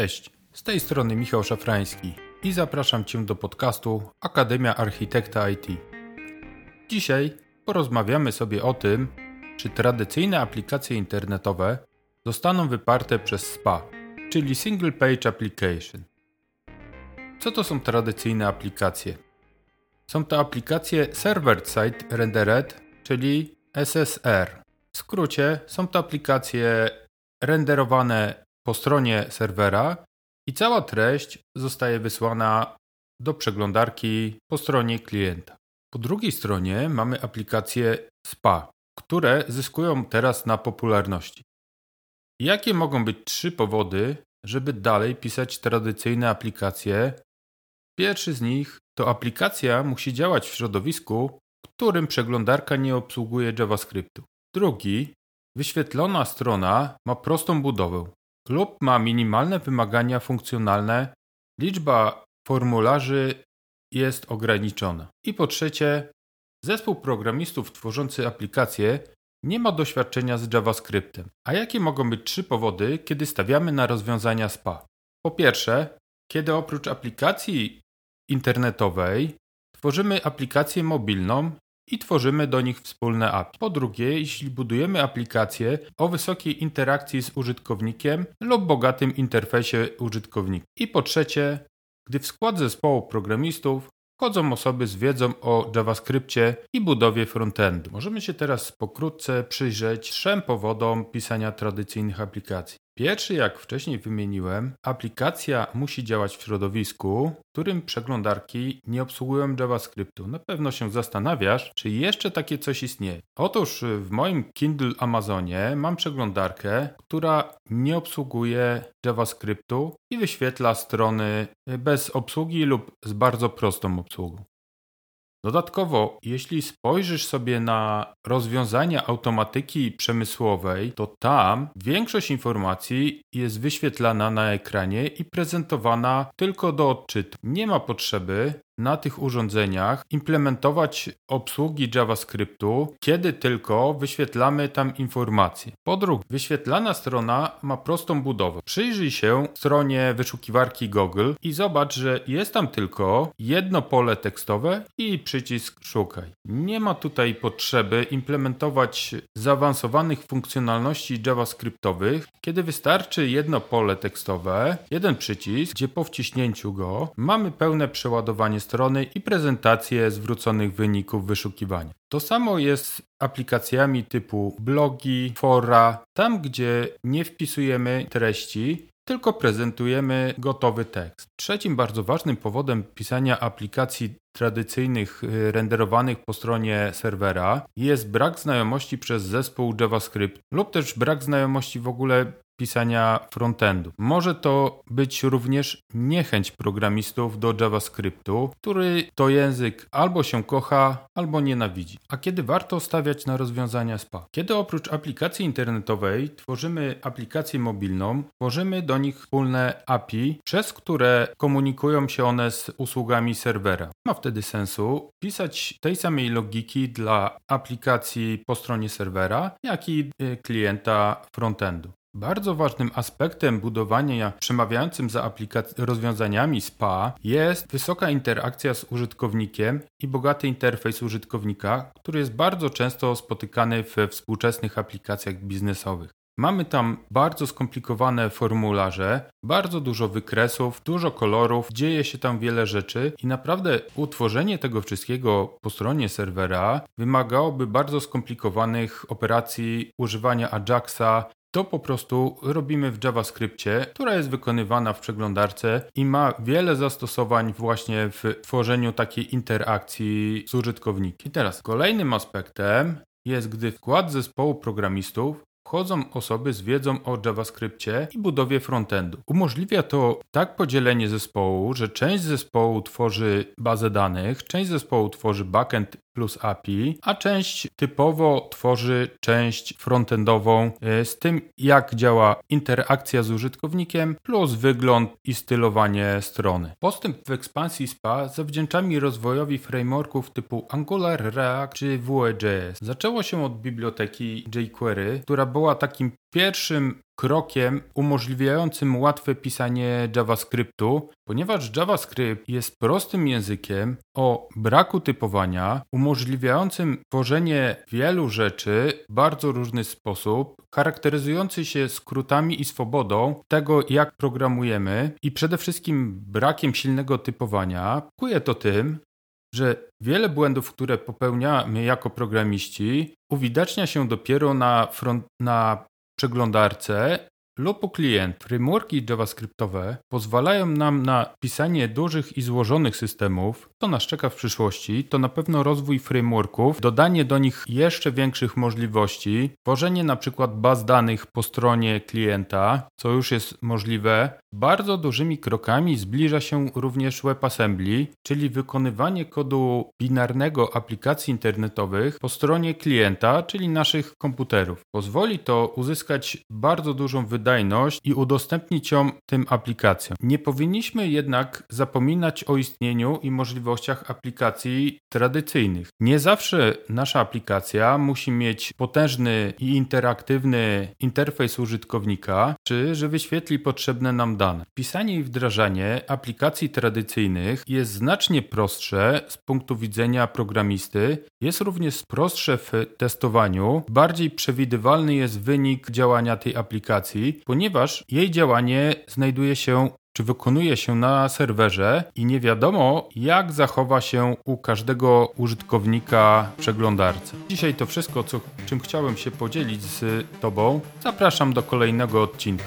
Cześć, z tej strony Michał Szafrański i zapraszam Cię do podcastu Akademia Architekta IT. Dzisiaj porozmawiamy sobie o tym, czy tradycyjne aplikacje internetowe zostaną wyparte przez SPA, czyli Single Page Application. Co to są tradycyjne aplikacje? Są to aplikacje Server-Side Rendered, czyli SSR. W skrócie są to aplikacje renderowane po stronie serwera i cała treść zostaje wysłana do przeglądarki po stronie klienta. Po drugiej stronie mamy aplikacje SPA, które zyskują teraz na popularności. Jakie mogą być trzy powody, żeby dalej pisać tradycyjne aplikacje? Pierwszy z nich to aplikacja musi działać w środowisku, w którym przeglądarka nie obsługuje JavaScriptu. Drugi, wyświetlona strona ma prostą budowę, Klub ma minimalne wymagania funkcjonalne, liczba formularzy jest ograniczona. I po trzecie, zespół programistów tworzący aplikacje nie ma doświadczenia z JavaScriptem. A jakie mogą być trzy powody, kiedy stawiamy na rozwiązania SPA? Po pierwsze, kiedy oprócz aplikacji internetowej tworzymy aplikację mobilną i tworzymy do nich wspólne API. Po drugie, jeśli budujemy aplikację o wysokiej interakcji z użytkownikiem lub bogatym interfejsie użytkownika. I po trzecie, gdy w skład zespołu programistów wchodzą osoby z wiedzą o JavaScriptie i budowie frontendu. Możemy się teraz pokrótce przyjrzeć trzem powodom pisania tradycyjnych aplikacji. Pierwszy, jak wcześniej wymieniłem, aplikacja musi działać w środowisku, w którym przeglądarki nie obsługują JavaScriptu. Na pewno się zastanawiasz, czy jeszcze takie coś istnieje. Otóż w moim Kindle Amazonie mam przeglądarkę, która nie obsługuje JavaScriptu i wyświetla strony bez obsługi lub z bardzo prostą obsługą. Dodatkowo, jeśli spojrzysz sobie na rozwiązania automatyki przemysłowej, to tam większość informacji jest wyświetlana na ekranie i prezentowana tylko do odczytu. Nie ma potrzeby na tych urządzeniach implementować obsługi JavaScriptu, kiedy tylko wyświetlamy tam informacje. Po drugie, wyświetlana strona ma prostą budowę. Przyjrzyj się stronie wyszukiwarki Google i zobacz, że jest tam tylko jedno pole tekstowe i przycisk szukaj. Nie ma tutaj potrzeby implementować zaawansowanych funkcjonalności JavaScriptowych, kiedy wystarczy jedno pole tekstowe, jeden przycisk, gdzie po wciśnięciu go mamy pełne przeładowanie strony i prezentację zwróconych wyników wyszukiwania. To samo jest z aplikacjami typu blogi, fora, tam gdzie nie wpisujemy treści, tylko prezentujemy gotowy tekst. Trzecim bardzo ważnym powodem pisania aplikacji tradycyjnych y, renderowanych po stronie serwera jest brak znajomości przez zespół JavaScript lub też brak znajomości w ogóle pisania frontendu. Może to być również niechęć programistów do JavaScriptu, który to język albo się kocha, albo nienawidzi. A kiedy warto stawiać na rozwiązania SPA? Kiedy oprócz aplikacji internetowej tworzymy aplikację mobilną, tworzymy do nich wspólne API, przez które komunikują się one z usługami serwera. Ma wtedy sensu pisać tej samej logiki dla aplikacji po stronie serwera, jak i y, klienta frontendu. Bardzo ważnym aspektem budowania przemawiającym za rozwiązaniami SPA jest wysoka interakcja z użytkownikiem i bogaty interfejs użytkownika, który jest bardzo często spotykany we współczesnych aplikacjach biznesowych. Mamy tam bardzo skomplikowane formularze, bardzo dużo wykresów, dużo kolorów, dzieje się tam wiele rzeczy i naprawdę utworzenie tego wszystkiego po stronie serwera wymagałoby bardzo skomplikowanych operacji używania Ajaxa, to po prostu robimy w JavaScriptie, która jest wykonywana w przeglądarce i ma wiele zastosowań właśnie w tworzeniu takiej interakcji z użytkownikiem. I teraz kolejnym aspektem jest, gdy wkład zespołu programistów wchodzą osoby z wiedzą o JavaScriptie i budowie frontendu. Umożliwia to tak podzielenie zespołu, że część zespołu tworzy bazę danych, część zespołu tworzy backend plus API, a część typowo tworzy część frontendową e, z tym, jak działa interakcja z użytkownikiem, plus wygląd i stylowanie strony. Postęp w ekspansji SPA zawdzięczamy rozwojowi frameworków typu Angular, React czy Vue.js. Zaczęło się od biblioteki jQuery, która była takim pierwszym krokiem umożliwiającym łatwe pisanie JavaScriptu, ponieważ JavaScript jest prostym językiem o braku typowania, umożliwiającym tworzenie wielu rzeczy w bardzo różny sposób, charakteryzujący się skrótami i swobodą tego, jak programujemy i przede wszystkim brakiem silnego typowania, kuje to tym, że wiele błędów, które popełniamy jako programiści, uwidacznia się dopiero na, front, na przeglądarce lub u klient. Frameworki JavaScriptowe pozwalają nam na pisanie dużych i złożonych systemów. To nas czeka w przyszłości, to na pewno rozwój frameworków, dodanie do nich jeszcze większych możliwości, tworzenie na przykład baz danych po stronie klienta, co już jest możliwe. Bardzo dużymi krokami zbliża się również WebAssembly, czyli wykonywanie kodu binarnego aplikacji internetowych po stronie klienta, czyli naszych komputerów. Pozwoli to uzyskać bardzo dużą wydajność i udostępnić ją tym aplikacjom. Nie powinniśmy jednak zapominać o istnieniu i możliwościach aplikacji tradycyjnych. Nie zawsze nasza aplikacja musi mieć potężny i interaktywny interfejs użytkownika, czy że wyświetli potrzebne nam dane. Pisanie i wdrażanie aplikacji tradycyjnych jest znacznie prostsze z punktu widzenia programisty, jest również prostsze w testowaniu, bardziej przewidywalny jest wynik działania tej aplikacji, ponieważ jej działanie znajduje się czy wykonuje się na serwerze i nie wiadomo, jak zachowa się u każdego użytkownika w przeglądarce. Dzisiaj to wszystko, co, czym chciałem się podzielić z Tobą. Zapraszam do kolejnego odcinka.